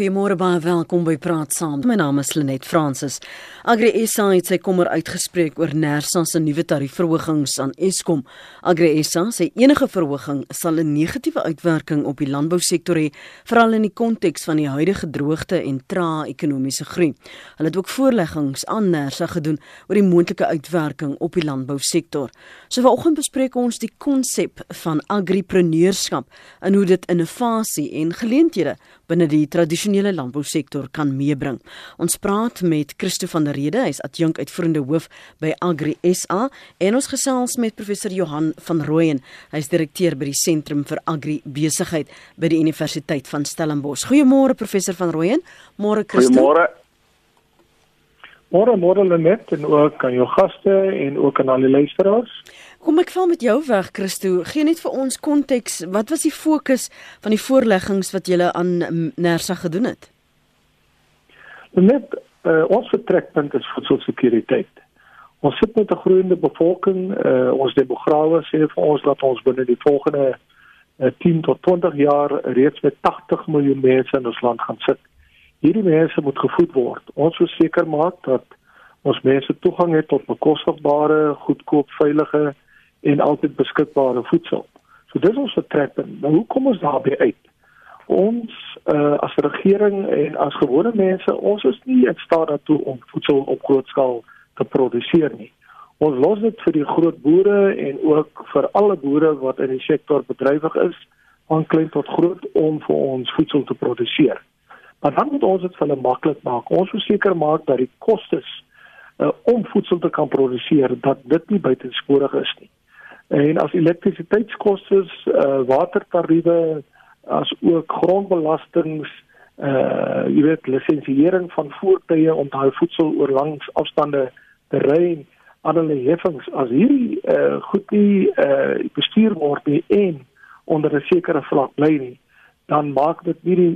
Goeiemôre baie welkom by Praat Saam. My naam is Lenet Fransis. Agri SA het sy kommer uitgespreek oor Nersa se nuwe tariefverhogings aan Eskom. Agri SA sê enige verhoging sal 'n negatiewe uitwerking op die landbousektor hê, veral in die konteks van die huidige droogte en trae ekonomiese groei. Hulle het ook voorleggings aan Nersa gedoen oor die moontlike uitwerking op die landbousektor. So vanoggend bespreek ons die konsep van agripreneurskap en hoe dit innovasie en geleenthede binne die tradisionele landbousektor kan meebring. Ons praat met Christo van der Rede, hy's adjunk uitvoerende hoof by Agri SA en ons gesels met professor Johan van Rooyen, hy's direkteur by die Sentrum vir Agri Besigheid by die Universiteit van Stellenbosch. Goeiemôre professor van Rooyen. Môre Christo. Goeiemôre. Môre môre Lenet en ook aan jou gaste en ook aan al die luisteraars. Kom ek val met jou weg Christo. Gee net vir ons konteks. Wat was die fokus van die voorleggings wat julle aan Nersa gedoen het? Net uh, ons vertrekpunt is voedselsekuriteit. Ons sit met 'n groeiende bevolking. Uh, ons demograwe sê vir ons dat ons binne die volgende uh, 10 tot 20 jaar reeds met 80 miljoen mense in ons land gaan sit. Hierdie mense moet gevoed word. Ons moet seker maak dat ons mense toegang het tot bekostigbare, goedkoop, veilige en altyd beskikbare voedsel. So dis ons vertrekpunt. Nou hoe kom ons daarby uit? Ons uh, as regering en as gewone mense, ons is nie in staat daartoe om voedsel op groot skaal te produseer nie. Ons los dit vir die groot boere en ook vir alle boere wat in die sektor bedrywig is, van klein tot groot om vir ons voedsel te produseer. Maar dan moet ons dit vir hulle maklik maak. Ons moet seker maak dat die kostes uh, om voedsel te kan produseer dat dit nie buitensporig is nie en as elektrisiteitskoste, uh, watertariewe, as ook grondbelastings, uh jy weet lisensiering van voertuie om daai voedsel oor langs afstande te ry, allerlei heffings as hierdie uh goed nie uh bestuur word nie en onder 'n sekere vlak bly nie dan maak dit nie die,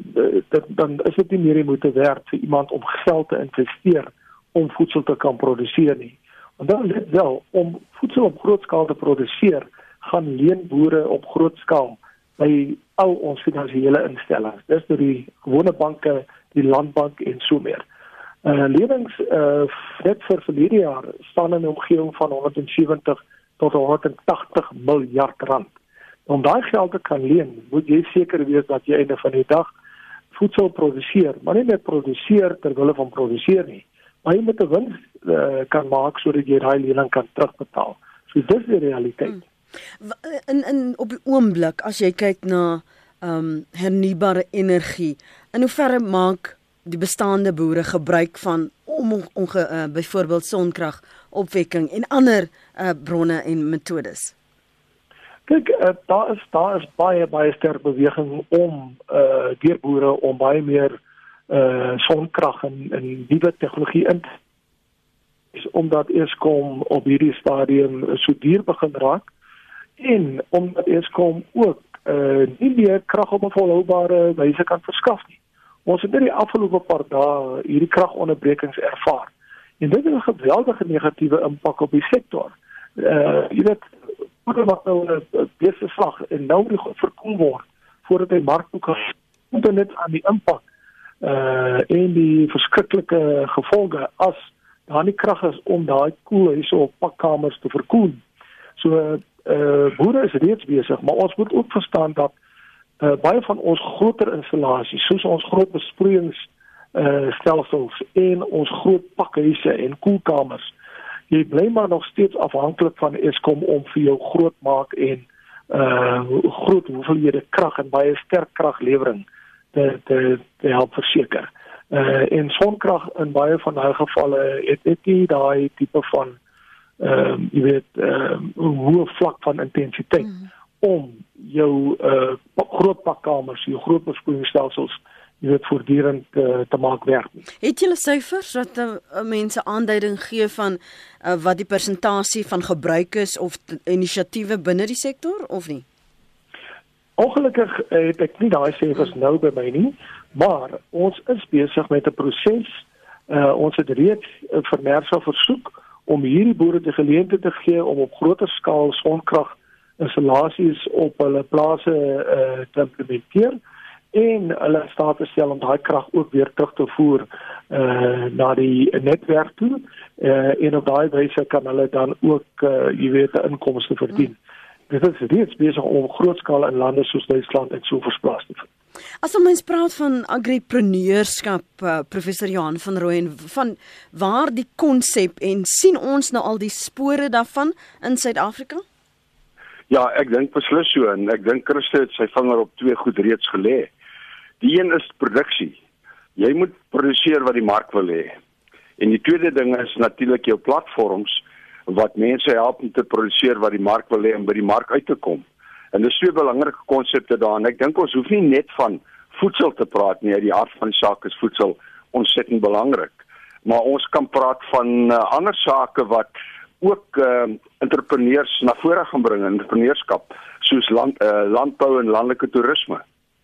dit, dan is dit nie meer die moeite werd vir iemand om geld te investeer om voedsel te kan produseer nie. Dan let wel om voedsel op groot skaal te produseer, gaan leenboere op groot skaal by al ons finansiële instellings. Dis deur die gewone banke, die landbank en so meer. Uh lewens uh net vir verlede jaar staan in 'n omgewing van 170 tot 180 miljard rand. Om daai geld te kan leen, moet jy seker wees dat jy einde van die dag voedsel produseer, maar nie net produseer ter wille van produseer nie, maar jy moet 'n wins uh, kan maak sodat jy daai lening kan terugbetaal. So dis die realiteit. Hmm. In in op die oomblik as jy kyk na ehm um, hernubare energie, in hoeverre maak die bestaande boere gebruik van om om uh, byvoorbeeld sonkrag opwekking en ander uh, bronne en metodes? Kyk, uh, daar is daar is baie baie sterk beweging om uh deur boere om baie meer uh sonkrag en en nuwe tegnologie in is omdat Eskom op hierdie stadium so duur begin raak en omdat Eskom ook uh nie meer krag op 'n volhoubare wyse kan verskaf nie. Ons het net die afgelope paar dae hierdie kragonderbrekings ervaar. En dit het 'n geweldige negatiewe impak op die sektor. Uh jy weet wat nou 'n besigheid en nou nie verkoop word voordat hy mark toe kan moet net aan die impak uh en die verskriklike gevolge as daar nie krag is om daai koelhuise of pakkamers te verkoel. So uh boere is reeds besig, maar ons moet ook verstaan dat uh baie van ons groter installasies, soos ons groot besproeiings uh stelsels en ons groot pakhuise en koelkamers, jy bly maar nog steeds afhanklik van Eskom om vir jou groot maak en uh groot hoeveelhede krag en baie sterk kraglewering te te te help verseker. Uh en sonkrag in baie van daai gevalle het net nie daai tipe van ehm um, jy weet ehm um, hoë vlak van intensiteit mm. om jou uh groot pakkamers, jou groot besproeiingsstelsels jy weet voortdurend uh, te maak werk. Het julle syfers wat uh, mense aanduiding gee van uh, wat die persentasie van gebruik is of inisiatiewe binne die sektor of nie? Ongelukkig eh, het ek nie daai syfers nou by my nie, maar ons is besig met 'n proses. Uh ons het reeds vir Mersa versoek om hierdie boere die geleentheid te gee om op groter skaal sonkrag installasies op hulle plase uh te implementeer en hulle staat te stel om daai krag ook weer terug te voer uh na die netwerk toe. Uh en op daai wyse kan hulle dan ook uh jy weet 'n inkomste verdien. Dit is reeds besig om grootskaal in lande soos Duitsland en so versplaas te vind. As ons praat van agripreneurskap, uh, professor Johan van Rooyen, van waar die konsep en sien ons nou al die spore daarvan in Suid-Afrika? Ja, ek dink beslis so en ek dink Christus het sy vinger op twee goed reeds gelê. Die een is produksie. Jy moet produseer wat die mark wil hê. En die tweede ding is natuurlik jou platforms wat mense help om te produseer wat die mark wil hê om by die mark uit te kom. En dis twee belangrike konsepte daarin. Ek dink ons hoef nie net van voedsel te praat nie. Die hart van die saak is voedsel ontsettend belangrik. Maar ons kan praat van uh, ander sake wat ook uh, entrepreneurs na vore gaan bring, entrepreneurskap soos land uh, landbou en landelike toerisme.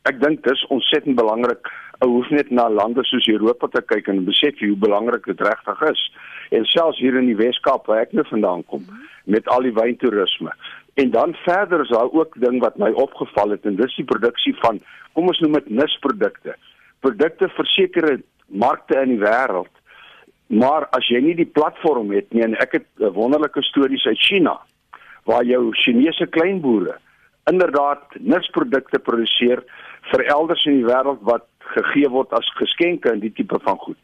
Ek dink dis ontsettend belangrik. Ou hoef net na lande soos Europa te kyk en besef hoe belangrik dit regtig is. En selfs hier in die Weskaap waar ek nou vandaan kom met al die wyntoerisme. En dan verder is daar ook ding wat my opgeval het en dis die produksie van kom ons noem dit nisprodukte. Produkte vir sekere markte in die wêreld. Maar as jy nie die platform het nie en ek het wonderlike stories uit China waar jou Chinese kleinboere inderdaad nisprodukte produseer vir elders in die wêreld wat gegee word as geskenke in die tipe van goed.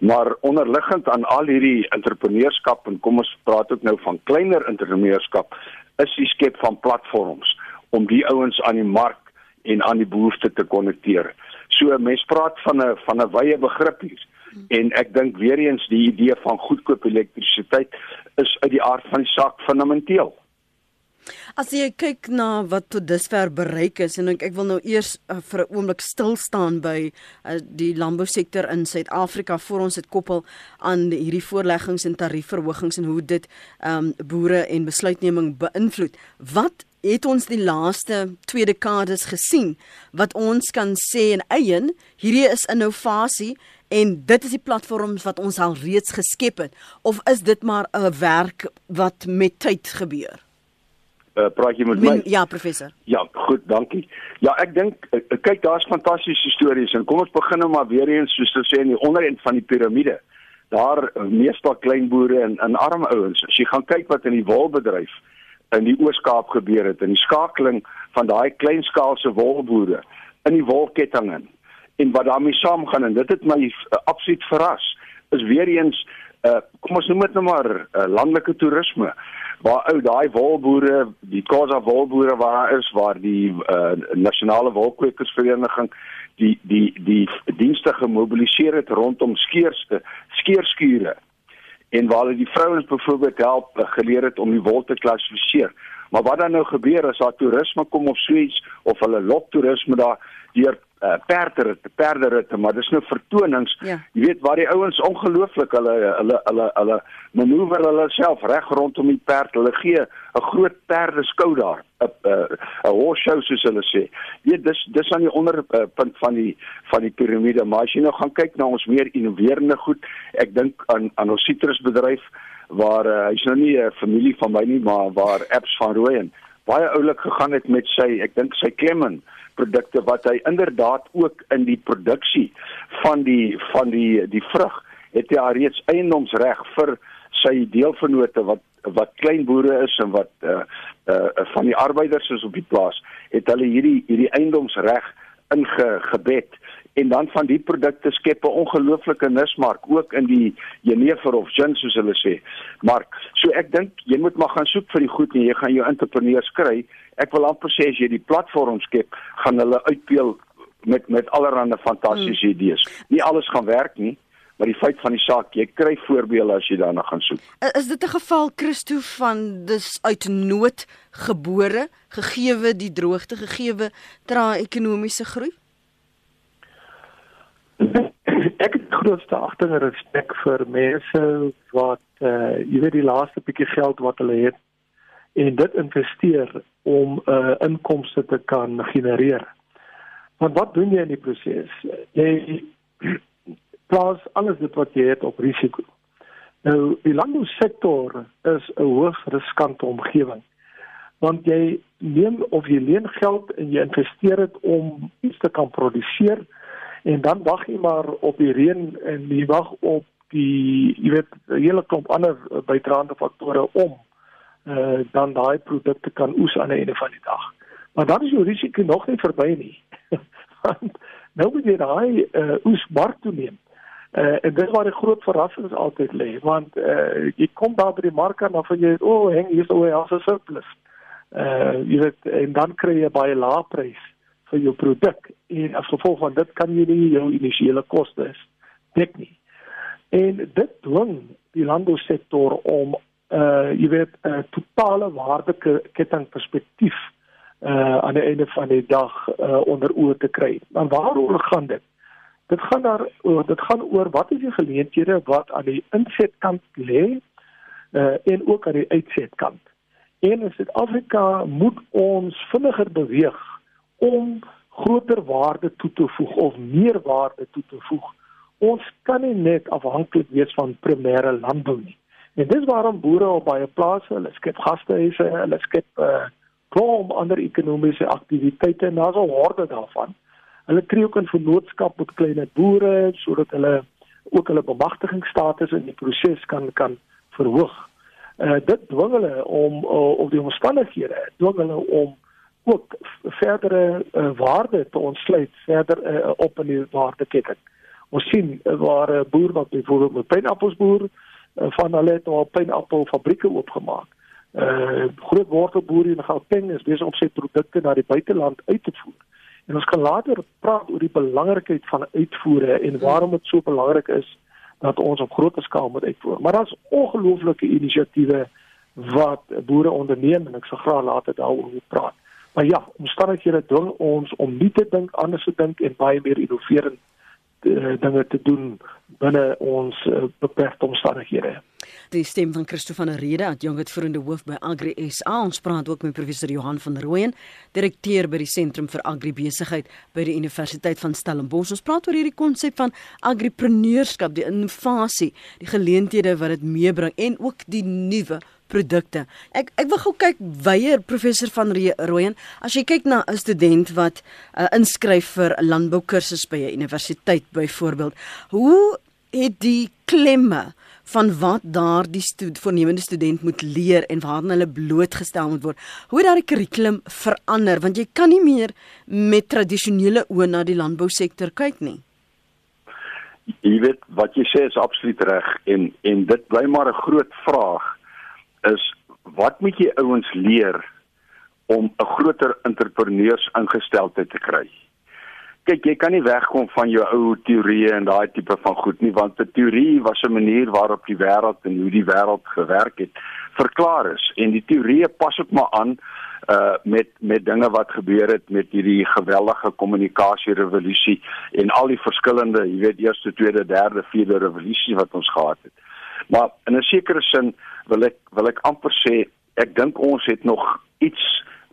Maar onderliggend aan al hierdie entrepreneurskap en kom ons praat ook nou van kleiner entrepreneurskap is die skep van platforms om die ouens aan die mark en aan die behoefte te konnekteer. So mense praat van 'n van 'n wye begrip hier en ek dink weer eens die idee van goedkoop elektrisiteit is uit die aard van die saak fundamenteel. As jy kyk na wat tot dusver bereik is en ek, ek wil nou eers uh, vir 'n oomblik stil staan by uh, die landbousektor in Suid-Afrika voor ons dit koppel aan hierdie voorleggings en tariefverhogings en hoe dit um, boere en besluitneming beïnvloed. Wat het ons die laaste twee dekades gesien wat ons kan sê en eien hierdie is innovasie en dit is die platforms wat ons al reeds geskep het of is dit maar 'n werk wat met tyd gebeur? Uh, praat jy met my? Ja, professor. Ja, goed, dankie. Ja, ek dink uh, kyk, daar's fantastiese stories en kom ons begin nou maar weer eens soos te sê in die onderend van die piramide. Daar uh, meestal klein boere en en arm ouens. As jy gaan kyk wat in die wolbedryf in die Oos-Kaap gebeur het en die skakeling van daai kleinskaalse wolboere in die wolketting in en wat daarmee saamgaan en dit het my uh, absoluut verras is weer eens uh, kom ons noem dit nou maar uh, landelike toerisme waar ou daai wolboere, die Khoza wolboere waar is waar die uh, nasionale wolkwekersvereniging die die die dienste gemobiliseer het rondom skeerste skeerskure en waar hulle die vrouens byvoorbeeld help uh, geleer het om die wol te klassifiseer. Maar wat dan nou gebeur as daar toerisme kom of so iets of hulle lok toerisme daar deur uh, perderitte, perderitte, maar dis nou vertonings. Ja. Jy weet waar die ouens ongelooflik hulle hulle hulle hulle manoeuvre hulle self reg rondom die perd. Hulle gee 'n groot perdeskou daar, 'n 'n horse show soos hulle sê. Jy dis dis aan die onderpunt van die van die piramide, maar as jy nou gaan kyk na ons meer innoverende goed, ek dink aan aan ons sitrusbedryf waar uh, hy's nou nie 'n familie van my nie, maar waar apps van Rooyen baie oulik gegaan het met sy, ek dink sy Clement produkte wat hy inderdaad ook in die produksie van die van die die vrug het hy reeds eiendomsreg vir sy deelvennote wat wat klein boere is en wat uh, uh van die arbeiders is op die plaas het hulle hierdie hierdie eiendomsreg ingebed en dan van die produkte skep 'n ongelooflike nismark ook in die jenever of gin soos hulle sê. Maar so ek dink jy moet maar gaan soek vir die goed en jy gaan jou entrepreneurs kry. Ek wil amper sê as jy die platform skep, gaan hulle uitpeel met met allerlei fantastiese hmm. idees. Nie alles gaan werk nie, maar die feit van die saak, jy kry voorbeelde as jy daarna gaan soek. Is dit 'n geval Christo van dis uit nood gebore, gegeewe die droogte, gegeewe tra ekonomiese groei? ek het grootste agting en respek vir mense wat uh jy weet die laaste bietjie geld wat hulle het en dit investeer om 'n uh, inkomste te kan genereer. Want wat doen jy in die proses? Jy plaas alles dit wat jy het op risiko. Nou die landbousektor is 'n hoogs riskante omgewing want jy neem of jy leen geld en jy investeer dit om iets te kan produseer en dan wag jy maar op die reën en jy wag op die jy weet hele klomp ander bydraende faktore om uh, dan daai produkte kan oes aan die einde van die dag. Maar dan is jou risiko nog nie verby nie. want nou moet jy daai uh, oes mark toe neem. Uh, en dis waar die groot verrassings altyd lê want uh, jy kom daar by die mark en dan van jy o, oh, hang hier so 'n surplus. Uh jy weet en dan kry jy baie lae prys vir jou produk en as gevolg van dit kan jy nie jou initiële kostes dek nie. En dit dwing die landbousektor om uh jy weet 'n uh, totale waardeketting perspektief uh aan die einde van die dag uh onder oë te kry. Maar waaroor gaan dit? Dit gaan daar uh, dit gaan oor wat is die geleenthede wat aan die insetkant lê uh en ook aan die uitsetkant. En in Suid-Afrika moet ons vinniger beweeg om groter waarde toe te voeg of meer waarde toe te voeg. Ons kan nie net afhanklik wees van primêre landbou nie. En dis waarom boere op baie plase, hulle skep gastehuise, hulle skep 'n uh, klomp ander ekonomiese aktiwiteite en daar's 'n horde daarvan. Hulle kry ook 'n vennootskap met klein boere sodat hulle ook hulle bemagtigingsstatus in die proses kan kan verhoog. Uh dit dwing hulle om uh, of die omstandighede dwing hulle om ook verdere uh, waarde te ontsluit verder uh, op in die waardeketting. Ons sien uh, waar 'n boer wat byvoorbeeld met pynappels boer van hulle het al pynappelfabrieke oopgemaak. Uh groot wortelboere in Gauteng is besig om sy produkte na die buiteland uit te voer. En ons kan later praat oor die belangrikheid van uitvoere en waarom dit so belangrik is dat ons op groot skaal moet uitvoer. Maar daar's ongelooflike inisiatiewe wat boere onderneem en ek sal graag later daaroor praat. Maar ja, omstandighede dwing ons om nie te dink anders te dink en baie meer innoverend uh, dinge te doen binne ons uh, beperkte omstandighede. Die stem van Christo van der Rede, vriende hoof by Agri SA. Ons praat ook met professor Johan van Rooyen, direkteur by die Sentrum vir Agribesigheid by die Universiteit van Stellenbosch. Ons praat oor hierdie konsep van agripreneurskap, die innovasie, die geleenthede wat dit meebring en ook die nuwe produkte. Ek ek wil gou kyk weier professor van Rooyen, as jy kyk na 'n student wat uh, inskryf vir 'n landboukursus by 'n universiteit byvoorbeeld, hoe het die klemme van wat daardie stud, voornemende student moet leer en waarna hulle blootgestel moet word. Hoe het daardie kurrikulum verander want jy kan nie meer met tradisionele oë na die landbousektor kyk nie. Jy weet wat jy sê is absoluut reg en en dit bly maar 'n groot vraag is wat moet jy ouens leer om 'n groter entrepreneurs ingesteldheid te kry? Kyk, jy kan nie wegkom van jou ou teorieë en daai tipe van goed nie, want 'n teorie was 'n manier waarop die wêreld en hoe die wêreld gewerk het verklaar is en die teorieë pas ook maar aan uh met met dinge wat gebeur het met hierdie geweldige kommunikasie revolusie en al die verskillende, jy weet, eerste, tweede, derde, vierde revolusie wat ons gehad het. Maar in 'n sekere sin wil ek wil ek amper sê ek dink ons het nog iets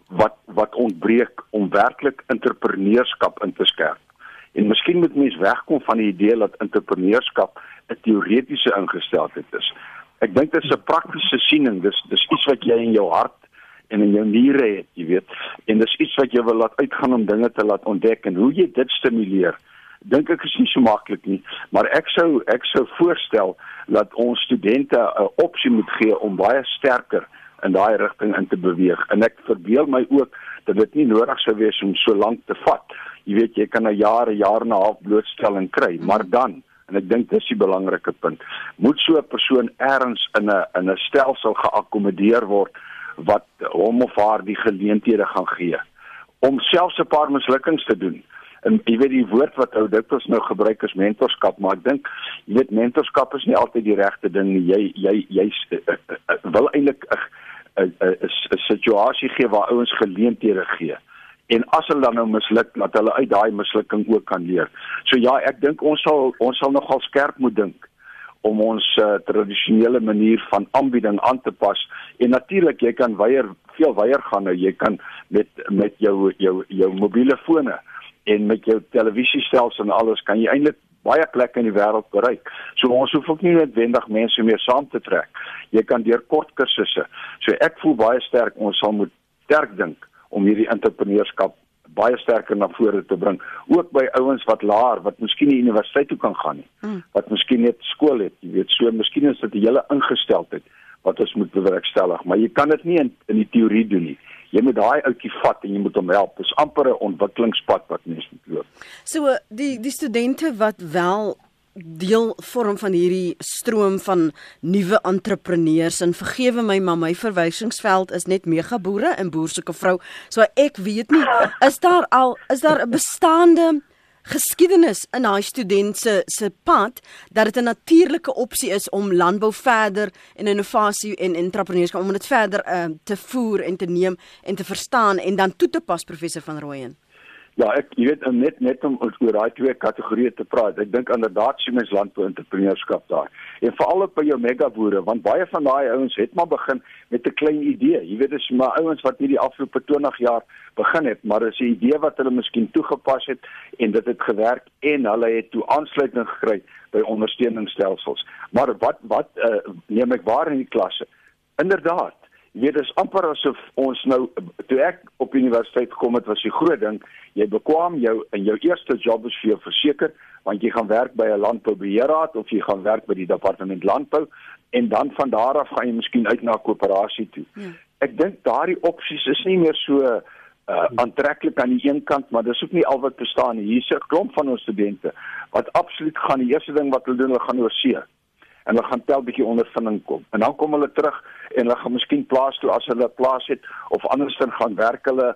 wat wat ontbreek om werklik entrepreneurskap in te skerp. En miskien moet mens wegkom van die idee dat entrepreneurskap 'n teoretiese ingesteldheid is. Ek dink dit is 'n praktiese siening. Dis dis iets wat jy in jou hart en in jou niere het, jy weet. En dis iets wat jy wil laat uitgaan om dinge te laat ontdek en hoe jy dit stimuleer dink ek is nie so maklik nie, maar ek sou ek sou voorstel dat ons studente 'n opsie moet gee om baie sterker in daai rigting in te beweeg. En ek verbeel my ook dat dit nie nodig sou wees om so lank te vat. Jy weet jy kan na jare, jare en 'n half blootstelling kry, maar dan en ek dink dis die belangrike punt, moet so 'n persoon ergens in 'n in 'n stelsel geakkommodeer word wat hom of haar die geleenthede gaan gee om selfs 'n paar mislukkings te doen en jy weet die woord wat ou dikwels nou gebruik is mentorskap maar ek dink jy weet mentorskap is nie altyd die regte ding nie. Jy jy jy uh, uh, uh, wil eintlik 'n 'n situasie gee waar ouens geleenthede gee. En as hulle dan nou misluk dat hulle uit daai mislukking ook kan leer. So ja ek dink ons sal ons sal nogal skerp moet dink om ons uh, tradisionele manier van aanbieding aan te pas. En natuurlik jy kan weier veel weier gaan nou. Jy kan met met jou jou jou mobiele fone en met jou televisiestelsel en alles kan jy eintlik baie plekke in die wêreld bereik. So ons hoef ook nie noodwendig mense meer saam te trek. Jy kan deur kort kursusse. So ek voel baie sterk ons sal moet sterk dink om hierdie entrepreneurskap baie sterker na vore te bring ook by ouens wat laer wat miskien nie universiteit toe kan gaan nie mm. wat miskien net skool het jy weet so miskien is dit 'n hele ingesteldheid wat ons moet bewerkstellig. Maar jy kan dit nie in, in die teorie doen nie. Jy moet daai ouetjie vat en jy moet hom help. Dis amper 'n ontwikkelingspad wat mens moet loop. So die die studente wat wel deel vorm van hierdie stroom van nuwe entrepreneurs en vergewe my maar my verwysingsveld is net megaboere en boersoeke vrou. So ek weet nie is daar al is daar 'n bestaande geskiedenis in daai student se se pad dat dit 'n natuurlike opsie is om landbou verder en innovasie en entrepreneurskap om dit verder uh, te voer en te neem en te verstaan en dan toe te pas professor van Rooyen Ja, ek jy weet net net om oor daai twee kategorieë te praat. Ek dink inderdaad sien mens landbou entrepreneurskap daar. En veral op by jou mega boere, want baie van daai ouens het maar begin met 'n klein idee. Jy weet dis maar ouens wat hierdie afgelope 20 jaar begin het, maar dis 'n idee wat hulle miskien toegepas het en dit het gewerk en hulle het toe aansluiting gekry by ondersteuningsstelsels. Maar wat wat uh, neem ek waar in die klasse? Inderdaad Jy weet dis amper asof ons nou toe ek op universiteit gekom het was die groot ding jy bekwam jou in jou eerste job is vir jou verseker want jy gaan werk by 'n landboubeheerraad of jy gaan werk by die departement landbou en dan van daar af gaan jy miskien uit na 'n koöperasie toe. Ja. Ek dink daardie opsies is nie meer so uh aantreklik aan die een kant maar dis ook nie al wat bestaan nie. Hier's 'n klomp van ons studente wat absoluut gaan die eerste ding wat hulle doen, hulle gaan oor see en hulle gaan tel bietjie ondervinding kom. En dan kom hulle terug en hulle gaan miskien plaas toe as hulle 'n plaas het of andersins gaan werk hulle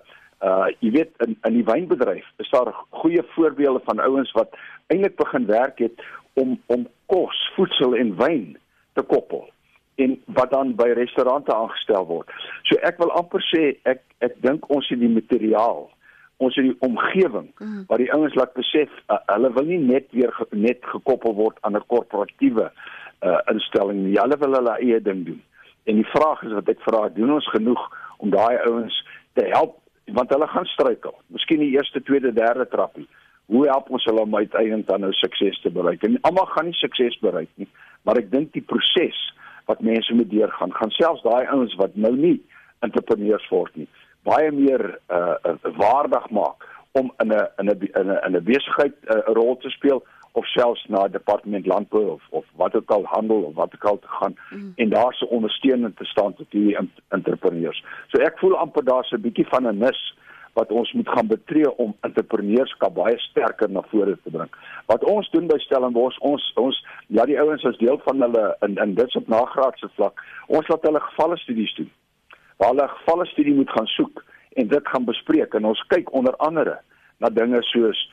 uh jy weet in in die wynbedryf is daar goeie voorbeelde van ouens wat eintlik begin werk het om om kos, voedsel en wyn te koppel en wat dan by restaurante aangestel word. So ek wil amper sê ek ek dink ons het die materiaal ons het die omgewing mm. wat die ouens laat besef uh, hulle wil nie net weer ge, net gekoppel word aan 'n korporatiewe uh, instelling nie. Hulle wil hulle eie ding doen. En die vraag is wat ek vra, doen ons genoeg om daai ouens te help want hulle gaan struikel. Miskien die eerste, tweede, derde trappie. Hoe help ons hulle om uiteindelik dan nou sukses te bereik? En almal gaan nie sukses bereik nie, maar ek dink die proses wat mense moet deurgaan, gaan selfs daai ouens wat nou nie entrepreneurs word nie, baie meer uh, uh waardig maak om in 'n in 'n in 'n besigheid 'n uh, rol te speel of selfs na departement landbou of of wat ook al handel of wat ook al te gaan mm. en daar se ondersteuning te staan tot hierdie entrepreneurs. So ek voel amper daar's 'n bietjie van 'n mis wat ons moet gaan betree om entrepreneurskap baie sterker na vore te bring. Wat ons doen by Stellenbosch, ons ons ja die ouens as deel van hulle in in dit op nagraadse vlak, ons laat hulle gevalle studies doen. Waar hulle gevalle studie moet gaan soek en dit gaan bespreek en ons kyk onder andere na dinge soos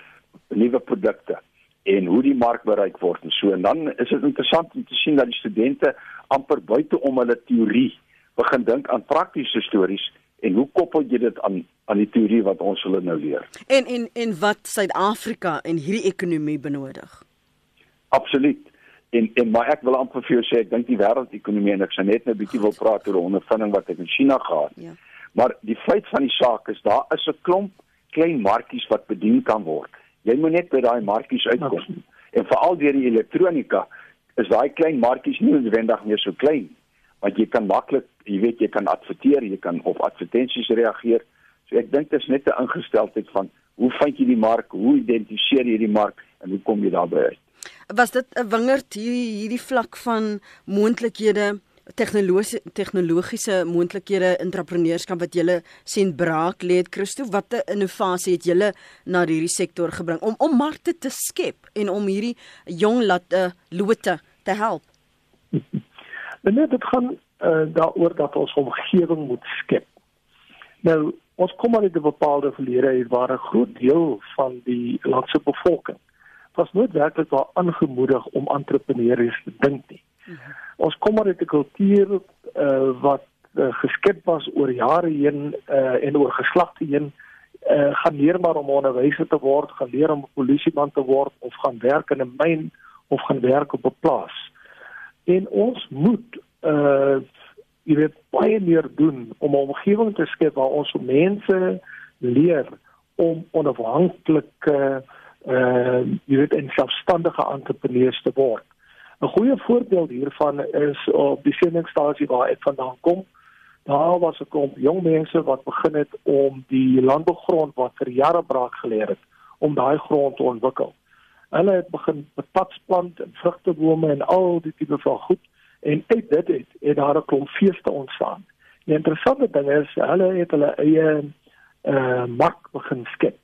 nuwe produkte en hoe die mark bereik word en so. En dan is dit interessant om te sien dat die studente amper buite om hulle teorie begin dink aan praktiese stories en hoe koppel jy dit aan aan die teorie wat ons hulle nou leer? En en en wat Suid-Afrika en hierdie ekonomie benodig? Absoluut. En en maar ek wil amper vir jou sê ek dink die wêreldekonomie en ek sê net 'n bietjie wil praat oor 'n ondervinding wat ek in China gehad ja. maar die feit van die saak is daar is 'n klomp klein markies wat bedien kan word Jy moet net by daai markies uitkom. Absoluut. En veral deur die elektronika is daai klein markies nie noodwendig meer so klein want jy kan maklik, jy weet jy kan adverteer, jy kan op advertensies reageer. So ek dink dit is net 'n ingesteldheid van hoe vind jy die mark, hoe identifiseer jy die mark en hoe kom jy daarby uit? Was dit 'n wingerd hierdie hierdie vlak van moontlikhede tegnologiese tegnologiese moontlikhede entrepreneurskap wat julle sien braak lê het Christo? Watter innovasie het julle na hierdie sektor gebring om om markte te skep en om hierdie jong latte lote te help? Nee dit gaan uh, daaroor dat ons omgewing moet skep. Nou ons kom al uit 'n bepaalde verlede hier waar 'n groot deel van die landse bevolking was nooit werklik daar aangemoedig om entrepreneurs te dink nie. Mhm. Ons kom maar uit 'n kultuur uh, wat uh, geskep was oor jare heen uh, en oor geslagte heen uh, gaan leer maar om onderwyser te word, gaan leer om 'n polisieman te word of gaan werk in 'n myn of gaan werk op 'n plaas. En ons moet uh jy weet baie meer doen om 'n omgewing te skep waar ons mense leer om onafhanklike uh jy weet en selfstandige entrepreneurs te word. 'n Goeie voorbeeld hiervan is op die sendingstasie waar ek vandaan kom. Daar was 'n klomp jong mense wat begin het om die landbougrond wat vir jare braak geleer het om daai grond te ontwikkel. Hulle het begin patatsplant en vrugtebome en al die tipe van goed en uit dit het, het daar 'n klomp feeste ontstaan. Die interessante ding is hulle het hulle eie uh mark begin skep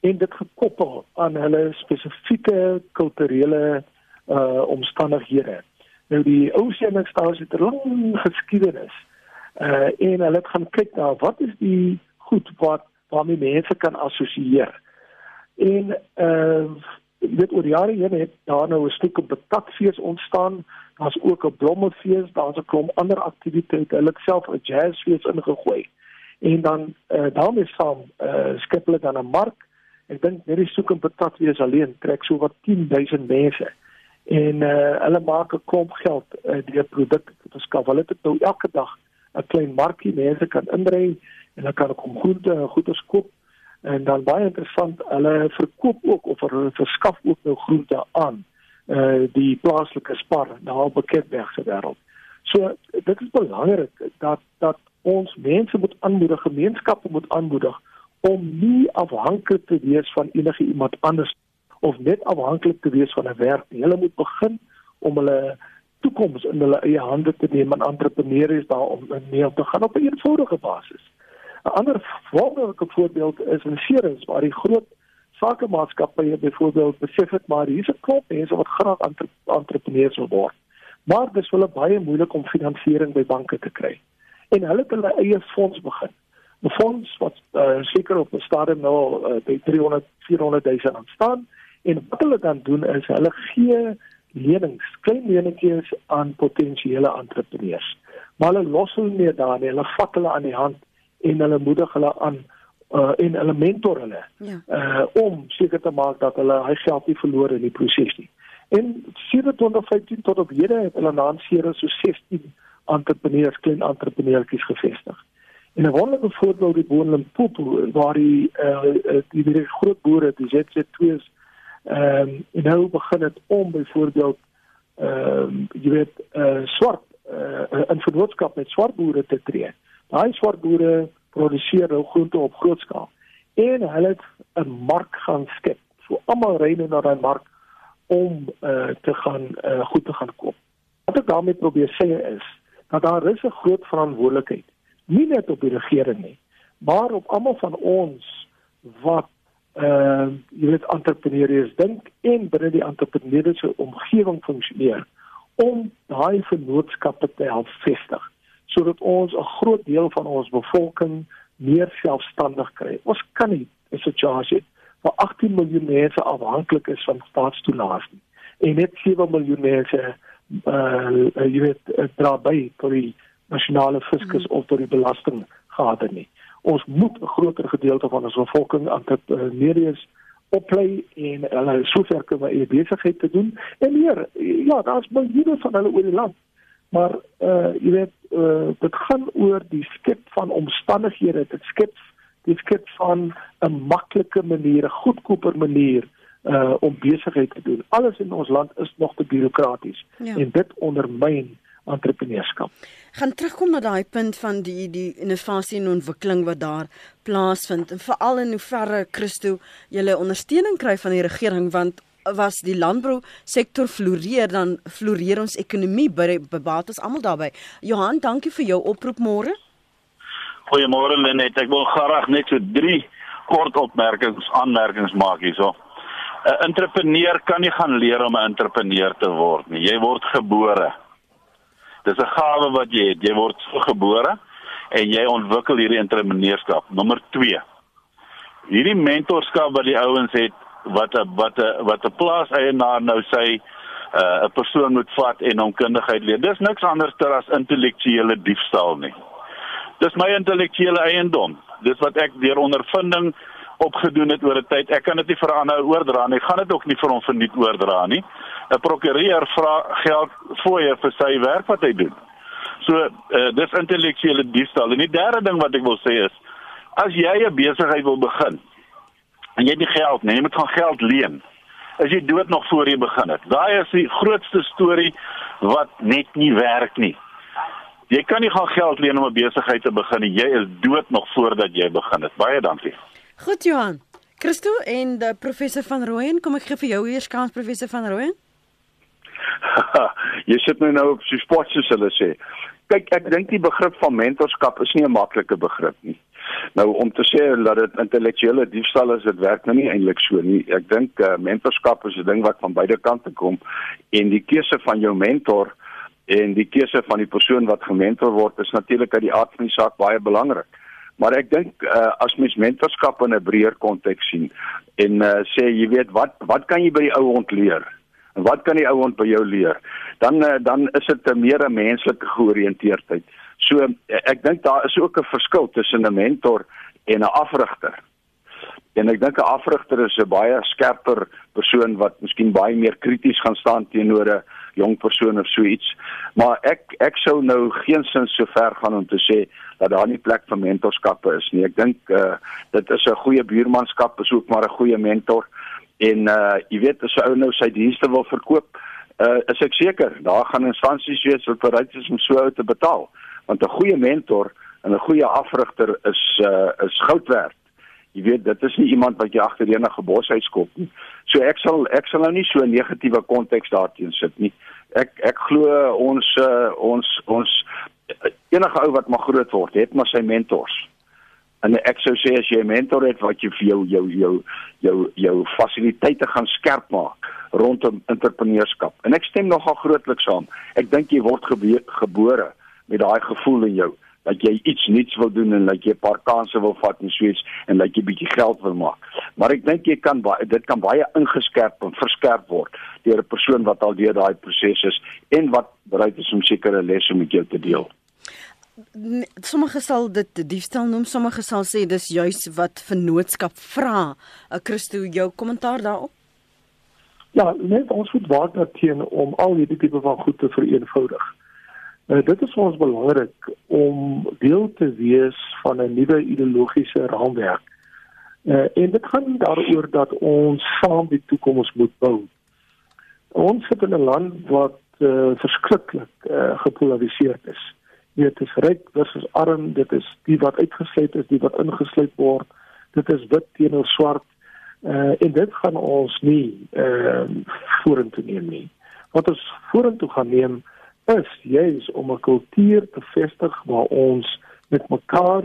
en dit gekoppel aan hulle spesifieke kulturele uh omstandighede. Nou die ou seningstasie het 'n lang geskiedenis. Uh en hulle het gaan kyk na wat is die goed wat waarmee mense kan assosieer. En uh dit oor jare heen het daar nou 'n stuk op betakfees ontstaan. Daar's ook 'n blommefees, daar's 'n klomp ander aktiwiteite. Hulle het self 'n jazzfees ingegooi. En dan uh daarmee saam uh skep hulle dan 'n mark. Ek dink net die soek en betakfees alleen trek so wat 10000 mense en uh, hulle maak 'n klomp geld uh, deur produkte te verskaf. Hulle het nou elke dag 'n klein markie mense kan indry en hulle kan kom groente en goeder koop en dan baie interessant hulle verkoop ook of hulle verskaf ook nou groente aan uh die plaaslike spar daar op Beketberg se wêreld. So dit is belangrik dat dat ons mense moet aanmoedig, gemeenskappe moet aanmoedig om nie afhanklik te wees van enige iemand anders of net afhanklik te wees van 'n werk nie. Hulle moet begin om hulle toekoms in hulle eie hande te neem en entrepreneurs is daar om mee te gaan op 'n eenvoudige basis. 'n Ander voorbeeld, voorbeeld is in Ceres waar die groot sakemaatskappye byvoorbeeld besef het maar hier's 'n klop mense wat graag entre entrepreneurs wil word. Maar dis wel baie moeilik om finansiering by banke te kry. En hulle het hulle eie fonds begin. 'n Fonds wat uh, seker op 'n stadium nou uh, by 300 400 000 aanstaan En wat hulle dan doen is hulle gee lenings, klein leningkies aan potensiële entrepreneurs. Maar hulle los hulle nie daar nie. Hulle vat hulle aan die hand en hulle moedig hulle aan uh en hulle mentor hulle. Ja. Uh om seker te maak dat hulle hy geld nie verloor in die proses nie. En 2015 tot op hede het hulle naanseer so 16 entrepreneurs, klein entrepreneurtjies gevestig. En 'n wonderlike voorbeeld die Boonlim Popo waar die uh die, die groot boere, die ZZ2's Ehm um, nou begin dit om byvoorbeeld ehm um, jy weet uh, swart uh, in vennootskap met swart boere te tree. Daai swart boere produseer nou groente op groot skaal en hulle het 'n mark gaan skep. So almal ry nou na daai mark om uh, te gaan uh, goed te gaan koop. Wat ek daarmee probeer sê is dat daar is 'n groot verantwoordelikheid nie net op die regering nie, maar op almal van ons wat uh jy weet entrepreneurs dink en binne die entrepreneursiese omgewing funksioneer om daai vennootskappe te help vestig sodat ons 'n groot deel van ons bevolking meer selfstandig kry. Ons kan nie 'n situasie waar 18 miljoen mense afhanklik is van staatstoelaas nie en net 7 miljoen mense uh jy weet dra by vir die nasionale fiskus mm. of tot die belastinggade nie ons moet 'n groter gedeelte van ons bevolking aan dit uh, medies oplei en hulle sover kan by besigheid te doen. En meer ja daar's miljoene van hulle oor die land maar uh jy weet uh dit gaan oor die skep van omstandighede. Dit skep die skep van 'n maklike manier 'n goedkoper manier uh om besigheid te doen. Alles in ons land is nog te bureaukraties ja. en dit ondermyn entrepreneurskap. Gaan terugkom na daai punt van die die innovasie en ontwikkeling wat daar plaasvind en veral in hoeverre Christo julle ondersteuning kry van die regering want was die landbou sektor floreer dan floreer ons ekonomie by bebaat ons almal daarbey. Johan, dankie vir jou oproep môre. Goeiemôre Lenet. Ek wil graag net so 3 kort opmerkings aanmerkings maak hierso. 'n Entrepreneur kan nie gaan leer om 'n entrepreneur te word nie. Jy word gebore. Dis 'n gawe wat jy het. Jy word so gebore en jy ontwikkel hierdie entrepreneurskap. Nommer 2. Hierdie mentorskap wat die ouens het wat 'n wat 'n wat 'n plaaseienaar nou sê uh, 'n persoon moet vat en hom kundigheid leer. Dis niks anders as intellektuele diefstal nie. Dis my intellektuele eiendom. Dis wat ek deur ondervinding opgedoen het oor 'n tyd. Ek kan dit nie vir ander oordra nie. Gaan dit ook nie vir hom verniet oordra nie. 'n Prokureur vra geld fooie vir sy werk wat hy doen. So uh, dis intellektuele diefstal. En die derde ding wat ek wil sê is as jy 'n besigheid wil begin en jy het nie geld nie, jy moet gaan geld leen. As jy dood nog voor jy begin het. Daai is die grootste storie wat net nie werk nie. Jy kan nie gaan geld leen om 'n besigheid te begin nie. Jy is dood nog voordat jy begin het. Baie dankie. Goed Johan. Christo en die professor van Rooyen, kom ek gee vir jou eers kans professor van Rooyen. jy sit my nou op so spot soos hulle sê. Kyk, ek dink die begrip van mentorskap is nie 'n maklike begrip nie. Nou om te sê dat dit intellektuele diefstal is, dit werk nou nie eintlik so nie. Ek dink uh, mentorskap is 'n ding wat van beide kante kom en die keuse van jou mentor en die keuse van die persoon wat gementor word is natuurlik uit die aard van die saak baie belangrik. Maar ek dink uh, as mens mentorskap in 'n breër konteks sien en uh, sê jy weet wat wat kan jy by die ou ontleer? En wat kan die ou ont by jou leer? Dan uh, dan is dit 'n meer 'n menslike georiënteerdheid. So ek dink daar is ook 'n verskil tussen 'n mentor en 'n afrigter. En ek dink 'n afrigter is 'n baie skerper persoon wat miskien baie meer krities gaan staan teenoor 'n jong persoon of so iets. Maar ek ek sou nou geensins so ver gaan om te sê dat daar nie plek vir mentorskappe is nie. Ek dink uh, dit is 'n goeie buurmanskap, is ook maar 'n goeie mentor. En uh jy weet as 'n ou nou sy dienste wil verkoop, uh is ek seker daar gaan instansies wees wat bereid is om so ou te betaal want 'n goeie mentor en 'n goeie afrigter is uh, is goud werd. Jy weet, dit is nie iemand wat jy agter enige boshuis skop nie. So ek sal ek sal nou nie so 'n negatiewe konteks daarteen sit nie. Ek ek glo ons uh, ons ons enige ou wat maar groot word, het maar sy mentors. En ek sou sê as jy 'n mentor het wat jy vir jou jou jou jou jou fasiliteite gaan skerp maak rondom entrepreneurskap. En ek stem nogal grootliks saam. Ek dink jy word gebore met daai gevoel in jou dat jy iets nuuts wil doen en dat jy 'n paar kansse wil vat en sweets en dat jy bietjie geld wil maak. Maar ek dink jy kan baie dit kan baie ingeskerp en verskerp word deur 'n persoon wat al deur daai proses is en wat bereid is om sekere lesse met jou te deel. Sommige sal dit diefstal noem, sommige sal sê dis juis wat vennootskap vra. 'n Christo, jou kommentaar daarop? Ja, net ons moet waak daarteen om al hierdie tipe van goed te vereenvoudig. Uh, dit is ons belangrik om deel te wees van 'n nuwe ideologiese raamwerk. Uh, en dit gaan daaroor dat ons saam die toekoms moet bou. Ons sit in 'n land wat uh, verskriklik uh, gepolariseerd is. Dit is ryk versus arm, dit is die wat uitgesluit is, die wat ingesluit word. Dit is wit teenoor swart. Uh, en dit gaan ons nie uh, vorentoe neem nie. Wat ons vorentoe gaan neem is juis om 'n kultuur te vestig waar ons met mekaar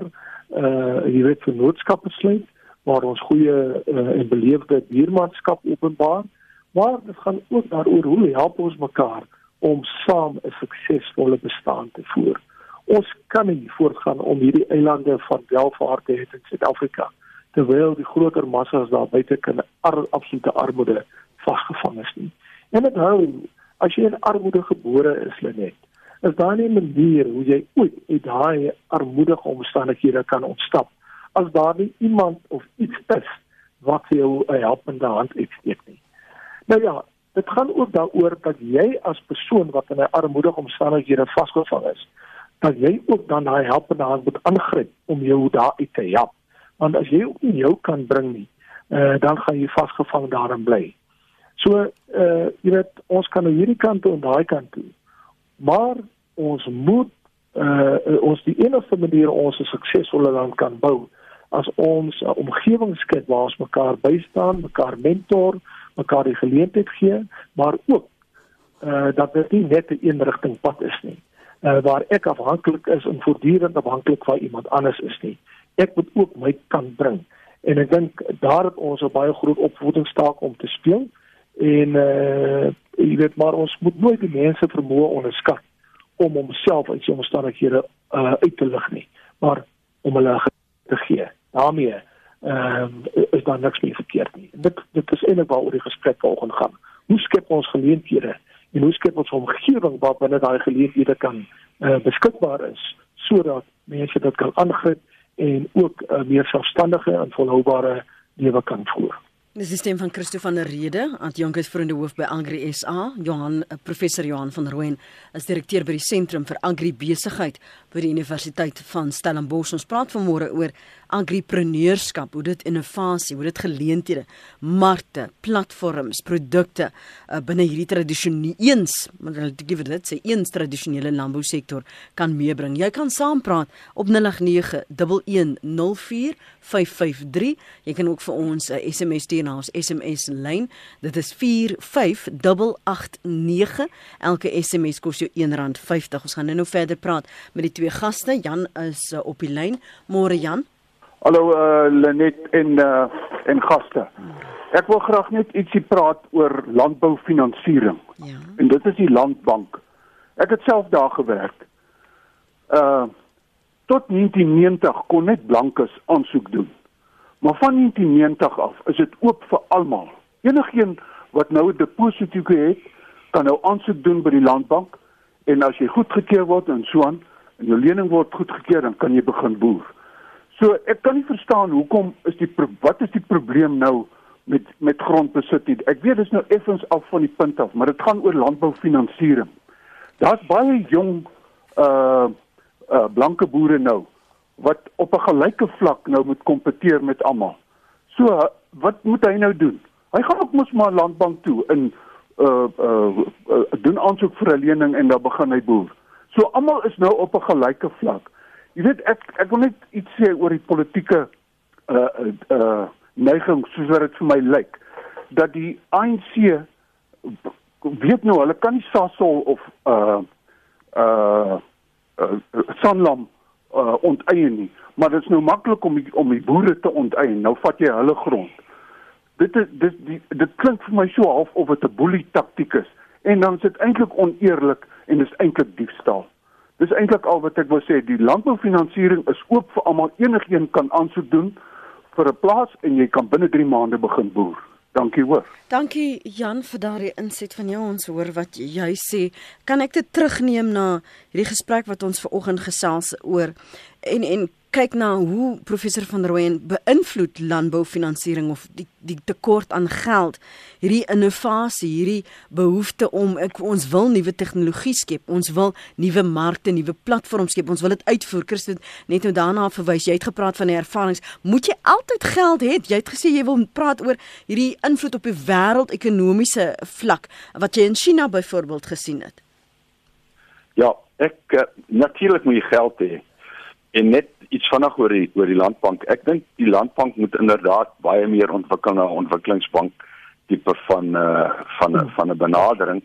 uh jy weet vennootskappe sluit waar ons goeie uh, en beleefde buurmanskap openbaar. Maar dit gaan ook daaroor hoe help ons mekaar om saam 'n suksesvolle bestaan te voer. Ons kan nie voortgaan om hierdie eilande van welvaart te hê in Suid-Afrika terwyl die groter massas daar buite kan ar, absolute armoede vasgevang is nie. En dit hou as jy in armoede gebore is, Lenet, is daar nie 'n manier hoe jy ooit uit daai armoedige omstandighede kan ontsnap as daar nie iemand of iets is wat jou 'n helpende hand uitsteek nie. Nou ja, dit gaan ook daaroor dat jy as persoon wat in 'n armoedige omstandighede vasgevang is, dat jy ook dan daai helpende hand moet aangryp om jou daar uit te help. Want as jy ook nie jou kan bring nie, uh, dan gaan jy vasgevang daarin bly. So uh jy weet ons kan aan hierdie kant toe en daai kant toe. Maar ons moet uh ons die enigste manier ons 'n suksesvolle land kan bou as ons 'n omgewing skep waar ons mekaar bystaan, mekaar mentor, mekaar die geleentheid gee, maar ook uh dat dit nie net 'n eenrigting pad is nie. Uh waar ek afhanklik is en voortdurend afhanklik van iemand anders is nie. Ek moet ook my kan bring. En ek dink daar het ons 'n baie groot opvoedingstaak om te speel en uh jy weet maar ons moet nooit die mense vermoë onderskat om homself uit sy omstandighede uh uit te lig nie maar om hulle te gee. Daarmee ehm uh, is daar niks meer verkeerd nie. Dit dit is eintlik waaroor die gesprek vanoggend gaan. Hoe skep ons geleenthede en hoe skep ons 'n omgewing waar binne daai geleenthede kan uh beskikbaar is sodat mense dit kan aangryp en ook 'n uh, meer selfstandige en volhoubare lewe kan voer Die sisteem van Christo van der Rede, Antjonkes vriende hoof by Agri SA, Johan eh, professor Johan van Rooyen, as direkteur by die Sentrum vir Agri Besigheid by die Universiteit van Stellenbosch. Ons praat vanmôre oor agripreneurskap, hoe dit innovasie, hoe dit geleenthede, markte, platforms, produkte uh, binne hierdie tradisionele eens, maar ek gee dit sê eens tradisionele landbousektor kan meebring. Jy kan saampraat op 0891104553. Jy kan ook vir ons 'n uh, SMS stuur na ons SMS lyn. Dit is 45889. Elke SMS kos jou R1.50. Ons gaan nou verder praat met die twee gaste. Jan is uh, op die lyn. Môre Jan. Hallo uh, Lenet en uh, en gaste. Ek wil graag net ietsie praat oor landboufinansiering. Ja. En dit is die Landbank. Ek het self daar gewerk. Uh tot 1990 kon net blankes aansoek doen. Maar van 1990 af is dit oop vir almal. Enigeen wat nou 'n deposito het, kan nou aansoek doen by die Landbank en as jy goedgekeur word en so aan en jou lening word goedgekeur, dan kan jy begin boer. So ek kan nie verstaan hoekom is die wat is die probleem nou met met grondbesit hier. Ek weet dis nou effens af van die punt af, maar dit gaan oor landboufinansiering. Daar's baie jong uh uh blanke boere nou wat op 'n gelyke vlak nou moet kompeteer met almal. So wat moet hy nou doen? Hy gaan ook mos maar landbank toe in uh uh, uh doen aansoek vir 'n lening en dan begin hy boer. So almal is nou op 'n gelyke vlak. Jy weet ek ek wil net iets sê oor die politieke uh uh neiging soos wat dit vir my lyk dat die ANC weet nou hulle kan nie Sasol of uh uh, uh Sanlam uh onteien nie. Maar dit is nou maklik om die, om die boere te onteien. Nou vat jy hulle grond. Dit is dit die, dit klink vir my so half of dit 'n boelie taktik is en dan is dit eintlik oneerlik en dis eintlik diefstal Dis eintlik al wat ek wou sê, die landboufinansiering is oop vir almal. Enigeen kan aansoek doen vir 'n plaas en jy kan binne 3 maande begin boer. Dankie hoor. Dankie Jan vir daardie inset van jou. Ons hoor wat jy sê. Kan ek dit terugneem na hierdie gesprek wat ons ver oggend gesels oor en en kyk na hoe professor van Rooyen beïnvloed landboufinansiering of die die tekort aan geld hierdie innovasie hierdie behoefte om ek ons wil nuwe tegnologie skep ons wil nuwe markte nuwe platforms skep ons wil dit uitvoer. Christen net nou daarna verwys jy het gepraat van die ervarings. Moet jy altyd geld hê? Jy het gesê jy wil praat oor hierdie invloed op die wêreldekonomiese vlak wat jy in China byvoorbeeld gesien het. Ja ek uh, natuurlik moet jy geld hê. En net iets vinnig oor die oor die landbank. Ek dink die landbank moet inderdaad baie meer ontwikkel na ontwikkelingsbank tipe van uh van van 'n benadering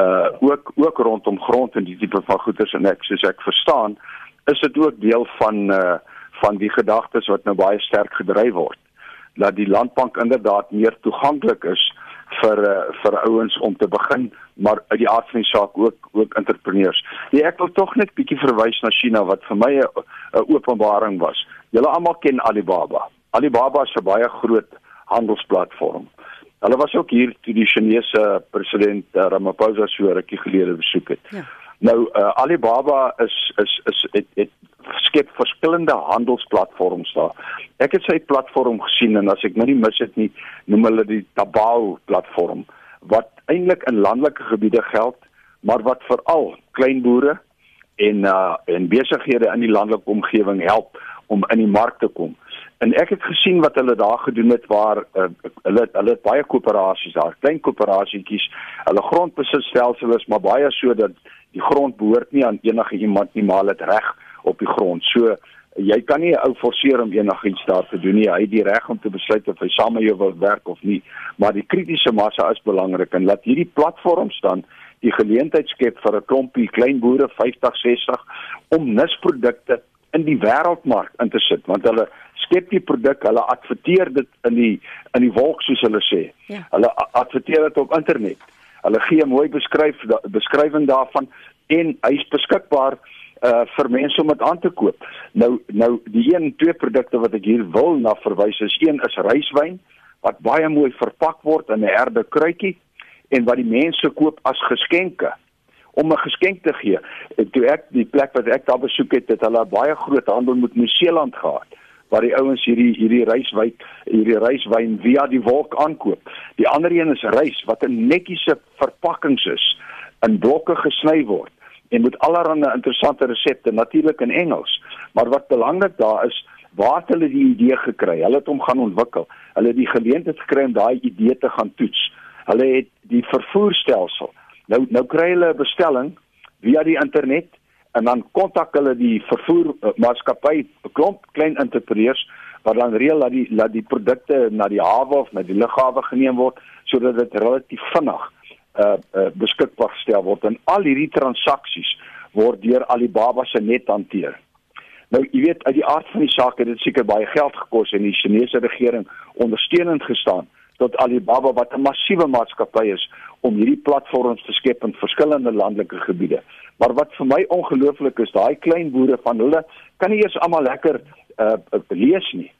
uh ook ook rondom grond en die tipe van goederes en ek soos ek verstaan is dit ook deel van uh van die gedagtes wat nou baie sterk gedryf word. Dat die landbank inderdaad meer toeganklik is vir uh, vir ouens om te begin maar uit die aard van die saak ook ook entrepreneurs. Nee, ek wil tog net bietjie verwys na China wat vir my 'n openbaring was. Julle almal ken Alibaba. Alibaba is 'n baie groot handelsplatform. Hulle was ook hier toe die Chinese president uh, Ramaphosa so rukkie gelede besoek het. Ja. Nou uh, Alibaba is is is het, het skep verskillende handelsplatforms daar. Ek het sy platform gesien en as ek nou nie mis het nie, noem hulle die Tabao platform wat eintlik in landelike gebiede geld, maar wat veral kleinboere en uh en besighede in die landelike omgewing help om in die mark te kom. En ek het gesien wat hulle daar gedoen het waar uh, hulle hulle het baie koöperasies daar, klein koöperasietjies. Hulle grondbesitstelsel is maar baie so dat die grond behoort nie aan enige iemand nie, maar dit reg op die grond. So jy kan nie 'n ou forceer om enigiets daar te doen nie. Hy het die reg om te besluit of hy saam met jou wil werk of nie. Maar die kritiese massa is belangrik en laat hierdie platforms dan die geleentheid skep vir 'n klompie klein boere 50, 60 om nisprodukte in die wêreldmark in te sit want hulle skep die produk, hulle adverteer dit in die in die wolk soos hulle sê. Ja. Hulle adverteer dit op internet. Hulle gee 'n mooi beskryf beskrywing daarvan en hy's beskikbaar uh vir mense om dit aan te koop. Nou nou die een twee produkte wat ek hier wil na verwys is een is ryswyn wat baie mooi verpak word in 'n herde kruitjie en wat die mense koop as geskenke om 'n geskenk te gee. En toe ek die plek wat ek daar besoek het, het hulle baie groot handel met Nieu-Seeland gehad waar die ouens hierdie hierdie ryswyn hierdie ryswyn via die wolk aankoop. Die ander een is rys wat in netjiese verpakkings is in blokke gesny word en met allerlei interessante resepte natuurlik in Engels. Maar wat belangrik daar is, waar het hulle die idee gekry? Hulle het hom gaan ontwikkel. Hulle het die geleentheid gekry om daai idee te gaan toets. Hulle het die vervoerstelsel. Nou nou kry hulle 'n bestelling via die internet en dan kontak hulle die vervoer maatskappy, 'n klomp klein entrepreneurs wat dan reël dat die dat die produkte na die hawe of na die lughawe geneem word sodat dit relatief vinnig uh, uh beskikbaar gestel word en al hierdie transaksies word deur Alibaba se net hanteer. Nou, jy weet, uit die aard van die saak het dit seker baie geld gekos en die Chinese regering ondersteunend gestaan tot Alibaba wat 'n massiewe maatskappy is om hierdie platforms te skep in verskillende landelike gebiede. Maar wat vir my ongelooflik is, daai klein boere van hulle kan nie eers almal lekker uh lees nie.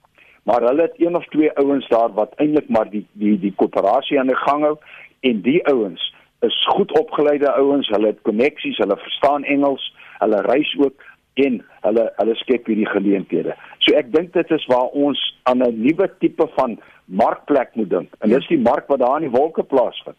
Maar hulle het een of twee ouens daar wat eintlik maar die die die koöperasie aan die gang hou en die ouens is goed opgeleide ouens, hulle het koneksies, hulle verstaan Engels, hulle reis ook en hulle hulle skep hierdie geleenthede. So ek dink dit is waar ons aan 'n nuwe tipe van markplek moet dink. En dis die mark wat daar in die wolke plaasvind.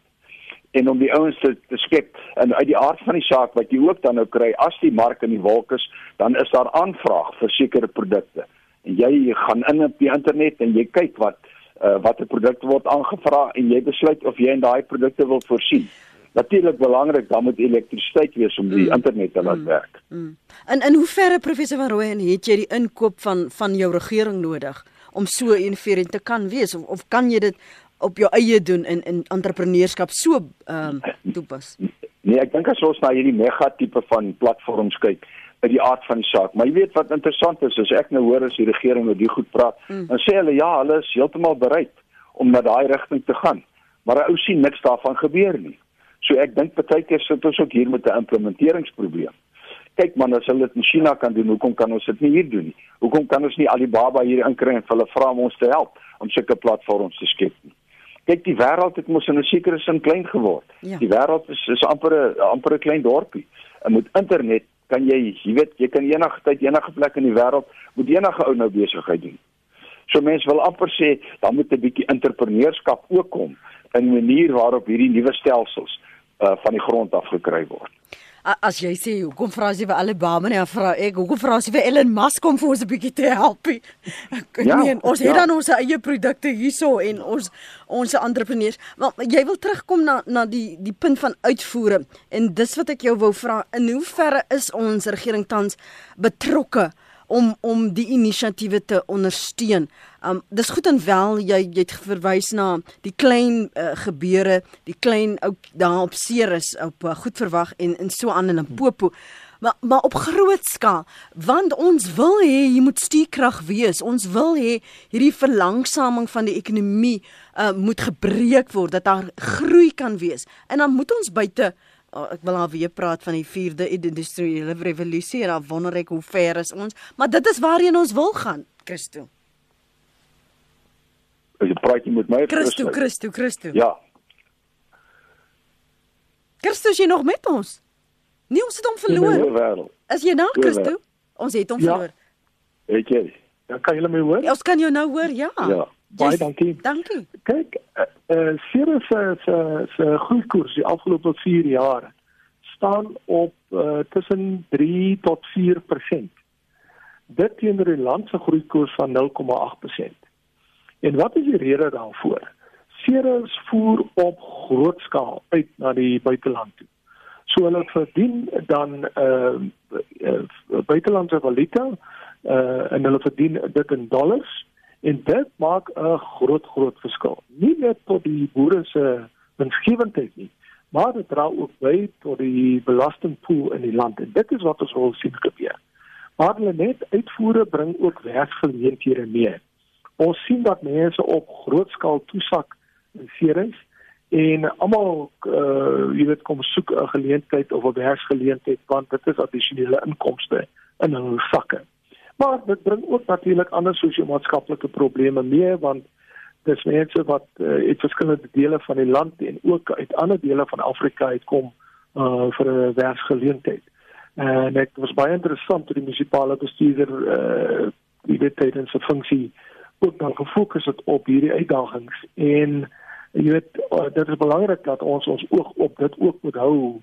En om die ouens te, te skep en uit die aard van die saak wat jy ook dan nou kry as die mark in die wolke is, dan is daar aanvraag vir sekere produkte. En jy gaan in op die internet en jy kyk wat uh, watter produkte word aangevra en jy besluit of jy in daai produkte wil voorsien natuurlik belangrik dan moet elektrisiteit wees om die mm. internet te laat mm. werk. Mm. En in hoeverre professor van Rooyen het jy die inkoop van van jou regering nodig om so innoverend te kan wees of, of kan jy dit op jou eie doen in in entrepreneurskap so ehm um, toepas? Nee, ek dink as ons na hierdie mega tipe van platforms kyk, uit die aard van die saak. Maar jy weet wat interessant is, as ek nou hoor as die regering oor die goed praat, mm. dan sê hulle ja, hulle is heeltemal bereid om na daai rigting te gaan. Maar ou sien niks daarvan gebeur nie. So ek dink baie keer sit ons ook hier met 'n implementeringsprobleem. Kyk man, as hulle dit in China kan doen, hoekom kan ons dit nie hier doen nie? Hoekom kan ons nie Alibaba hier inkry en hulle vra om ons te help om sulke platforms te skep nie? Kyk, die wêreld het mos in 'n sekere sin klein geword. Ja. Die wêreld is is amper 'n amper 'n klein dorpie. En met internet kan jy, jy weet, jy kan enige tyd enige plek in die wêreld met enige ou nou besigheid doen. So mense wil amper sê, dan moet 'n bietjie entrepreneurskap ook kom in 'n manier waarop hierdie nuwe stelsels uh, van die grond af gekry word. As jy sê hoekom vra jy vir Alabama en vra ek hoekom vra jy vir Elon Musk om vir ons 'n bietjie te help? Ek ja, meen ons ja. het dan ons eie produkte hierso en ons ons entrepreneurs. Maar jy wil terugkom na na die die punt van uitvoere en dis wat ek jou wou vra in hoeverre is ons regering tans betrokke om om die inisiatiewe te ondersteun. Um dis goed en wel jy jy het verwys na die klein uh, gebeure, die klein ou daar op Ceres op uh, goed verwag en en so aan in Limpopo. Maar maar op groot skaal, want ons wil hê hier moet stuurkrag wees. Ons wil hê hierdie verlangsaming van die ekonomie uh, moet gebreek word dat daar groei kan wees. En dan moet ons buite oh, ek wil alweer praat van die 4de industriële revolusie en dan wonder ek hoe ver is ons, maar dit is waarheen ons wil gaan, Christo. Jy praat jy met my Christo, Christo, Christo. Ja. Christo is jy nog met ons? Nee, ons het hom verloor. Is jy nou Christo? Ons het hom ja. verloor. Weet jy? Ja, kan jy my hoor? Ja, ons kan jou nou hoor, ja. Ja. Baie dankie. Dankie. Kyk, eh uh, Ceres se se groeikoers die afgelope 4 jaar staan op uh, tussen 3 tot 4%. Dit teenoor die land se groeikoers van 0,8%. En wat is die rede daarvoor? Ceres voer op groot skaal uit na die buiteland toe. So hulle verdien dan uh, uh buitelandse valuta uh en hulle verdien dit in dollars En dit maak 'n groot groot verskil. Nie net tot die boere se winsgewendheid nie, maar dit dra ook by tot die belastingpool in die land. En dit is wat ons wil sien gebeur. Maar hulle net uitvoere bring ook werksgeleenthede mee. Ons sien dat mense op groot skaal toesak in serings en almal uh jy weet kom soek 'n geleentheid of 'n werksgeleentheid want dit is addisionele inkomste in hulle sakke. Maar dit bring ook natuurlik ander sosio-maatskaplike probleme mee want dis mense wat uh, uit verskillende dele van die land en ook uit ander dele van Afrika uitkom uh vir 'n werksgeleentheid. En dit was baie interessant dat die munisipale bestuurder uh die wetgewing se funksie ook dan gefokus het op hierdie uitdagings en jy weet uh, dit is belangrik dat ons ons oog op dit ook moet hou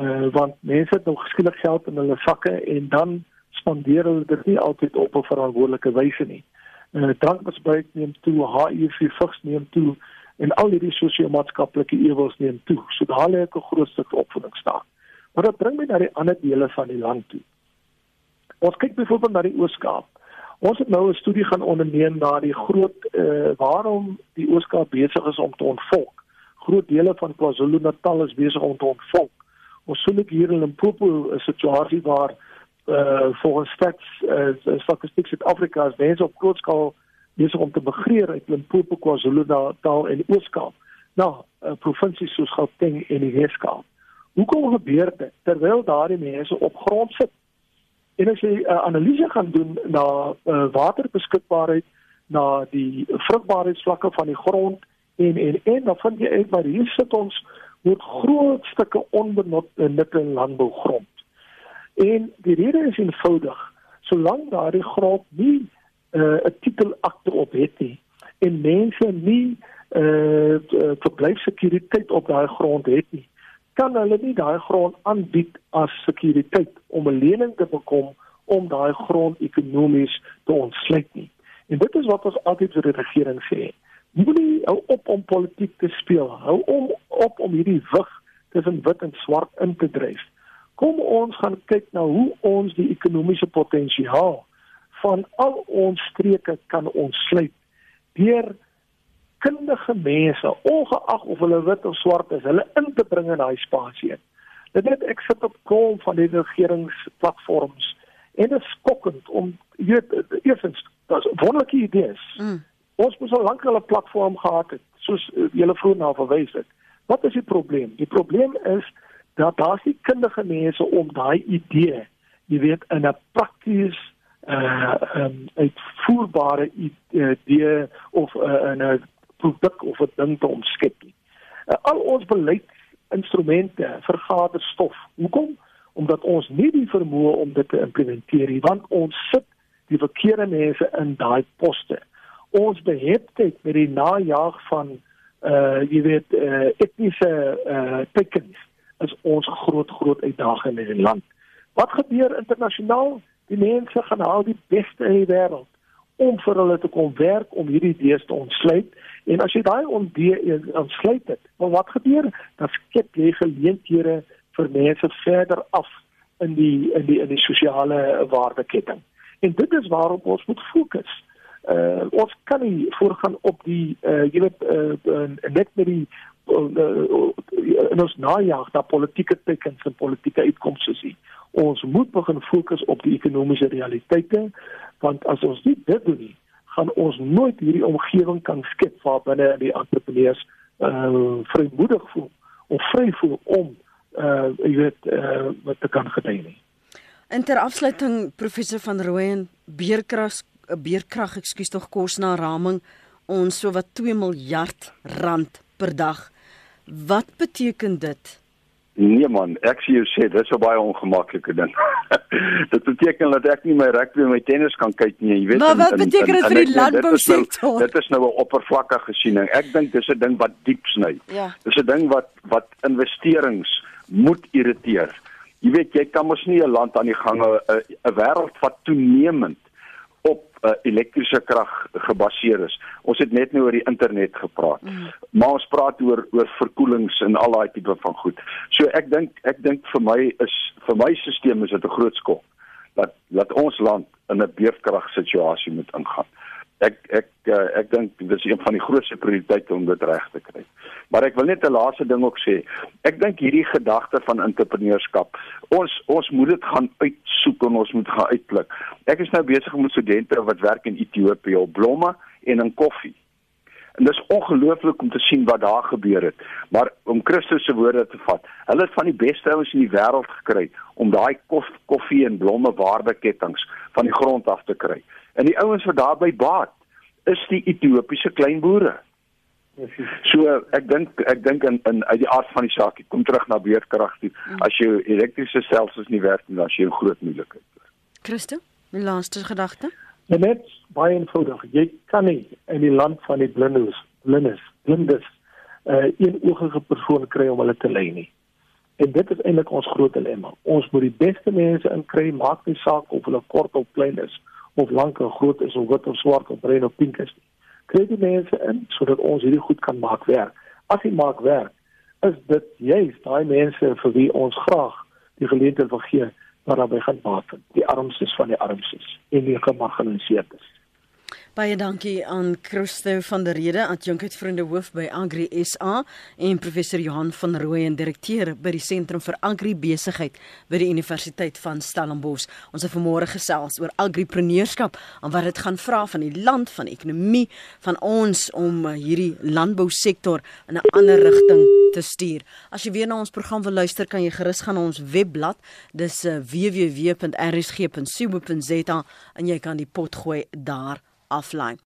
Uh want mense het nou geskielik geld in hulle sakke en dan spandeer hulle dit nie altyd op 'n verantwoordelike wyse nie. Uh drankmisbruik neem toe, HIV vigs neem toe en al hierdie sosio-maatskaplike ewels neem toe. So daar lê 'n groot stuk opvoeding staan. Maar dit bring my na die ander dele van die land toe. Ons kyk byvoorbeeld na die Ooskaap. Ons het nou 'n studie gaan onderneem na die groot uh waarom die Ooskaap besig is om te ontvolk. Groot dele van KwaZulu-Natal is besig om te ontvolk. Ons sien hier in Limpopo 'n situasie waar uh volgens stats uh statistiek Suid-Afrika is mense op groot skaal besig om te migreer uit Limpopo, KwaZulu-Natal en Ooskaap na uh, provinsies soos Gauteng en die Weskaap. Hoekom gebeur dit terwyl daardie mense op grond sit? En as jy 'n uh, analise gaan doen na uh, waterbeskikbaarheid, na die vrugbaarheidsvlakke van die grond en en en dan vind jy uit maar hier sit ons met groot stukke onbenutte landbougrond. En die rede is eenvoudig, solank daardie grond nie uh, 'n titelakte op het nie en mense nie uh verblyfsekuriteit op daai grond het nie, kan hulle nie daai grond aanbied as sekuriteit om 'n lening te bekom om daai grond ekonomies te ontsluit nie. En dit is wat ons altyd vir die regering sê. Moenie hou op om politiek te speel. Hou om op om hierdie wig tussen wit en swart in te dryf. Kom ons gaan kyk na hoe ons die ekonomiese potensiaal van al ons streke kan ontsluit deur kundige mense, ongeag of hulle wit of swart is, hulle in te bring in daai spasie. Dit net ek sit op kom van die regeringsplatforms en dit is skokkend om jy weet eerstens daar's wonderlike idees. Mm. Ons moes al lank 'n platform gehad het, soos uh, julle vroeër na verwys het. Wat is die probleem? Die probleem is daar se kundige mense om daai idee, jy weet, in 'n prakties uh um uitvoerbare idee of uh, 'n produk of 'n ding te omskep nie. Uh, al ons beleids-instrumente vergader stof. Hoekom? Omdat ons nie die vermoë om dit te implementeer nie, want ons sit die verkeerde mense in daai poste. Ons beheptheid met die najaag van uh jy weet uh etniese uh tekens is ons groot groot uitdaging in die land. Wat gebeur internasionaal? Die mense gaan haal die beste in die wêreld om vir hulle te kom werk om hierdie idees te ontsluit en as jy daai ontsluit dit, maar wat gebeur? Dan skep jy geleenthede vir mense verder af in die in die in die sosiale waardeketting. En dit is waarop ons moet fokus. Uh ons kan nie voorgaan op die uh jy weet uh, net met die uh, ons najaag na politieke tekens en politieke uitkomste sien. Ons moet begin fokus op die ekonomiese realiteite want as ons nie dit doen nie, gaan ons nooit hierdie omgewing kan skep waar binne die entrepreneurs uh vrymoedig voel of vry voel om uh jy weet uh wat te kan gedoen nie. In ter afsluiting professor van Rooyen beerkrag beerkrag ekskuus tog kos na raming ons so wat 2 miljard rand per dag. Wat beteken dit Nee man, ek sê jy sê dit is 'n baie ongemaklike ding. dit beteken dat ek nie my rugby en my tennis kan kyk nie, jy weet. Maar wat in, beteken dit vir die landbousektor? Dit is nou 'n oppervlakkige siening. Ek dink dis 'n ding wat diep sny. Ja. Dis 'n ding wat wat investerings moet irriteer. Jy weet, jy kan mos nie 'n land aan die gang 'n 'n wêreld wat toenemend uh, elektriese krag gebaseer is. Ons het net nou oor die internet gepraat. Mm. Maar ons praat oor oor verkoelings en al daai tipe van goed. So ek dink ek dink vir my is vir my stelsel is dit 'n groot skok dat dat ons land in 'n beefkrag situasie moet ingaan ek ek uh, ek dink dit is een van die grootste prioriteite om dit reg te kry. Maar ek wil net 'n laaste ding ook sê. Ek dink hierdie gedagte van entrepreneurskap, ons ons moet dit gaan uitsoek en ons moet gaan uitklik. Ek is nou besig met studente wat werk in Ethiopië op blomme en in koffie. En dit is ongelooflik om te sien wat daar gebeur het. Maar om Christus se woorde te vat, hulle het van die beste ouens in die wêreld gekry om daai kof, koffie en blomme waardeketTINGS van die grond af te kry. En die ouens wat daarby baat is die Ethiopiese kleinboere. So ek dink ek dink in in uit die aard van die saak, kom terug na beurtkrag toe. Mm. As jou elektriese stelsels nie werk nie, dan jy 'n groot moeilikheid. Christo, my laaste gedagte? Net baie eenvoudig. Jy kan nie in die land van die blindes, blindes, blindes 'n uh, een oogige persoon kry om hulle te lei nie. En dit is eintlik ons groot dilemma. Ons moet die beste mense inkry, maak nie saak of hulle kort of klein is of lank of groot is of wit of swart of bruin of pink is nie. Kry die mense in sodat ons hierdie goed kan maak werk. As dit maak werk, is dit juist daai mense vir wie ons graag die geleentheid wil gee wat daarbey gaan baat, die armstes van die armstes en die gemarginaliseerdes. Baie dankie aan Christo van der Rede, adjunkt vriende hoof by Agri SA en professor Johan van Rooyen, direkteur by die Sentrum vir Agri Besigheid by die Universiteit van Stellenbosch. Ons het vanmôre gesels oor agripreneurskap en wat dit gaan vra van die land, van die ekonomie, van ons om hierdie landbousektor in 'n ander rigting te stuur. As jy weer na ons program wil luister, kan jy gerus gaan na ons webblad. Dis uh, www.rsg.co.za en jy kan die pot gooi daar offline.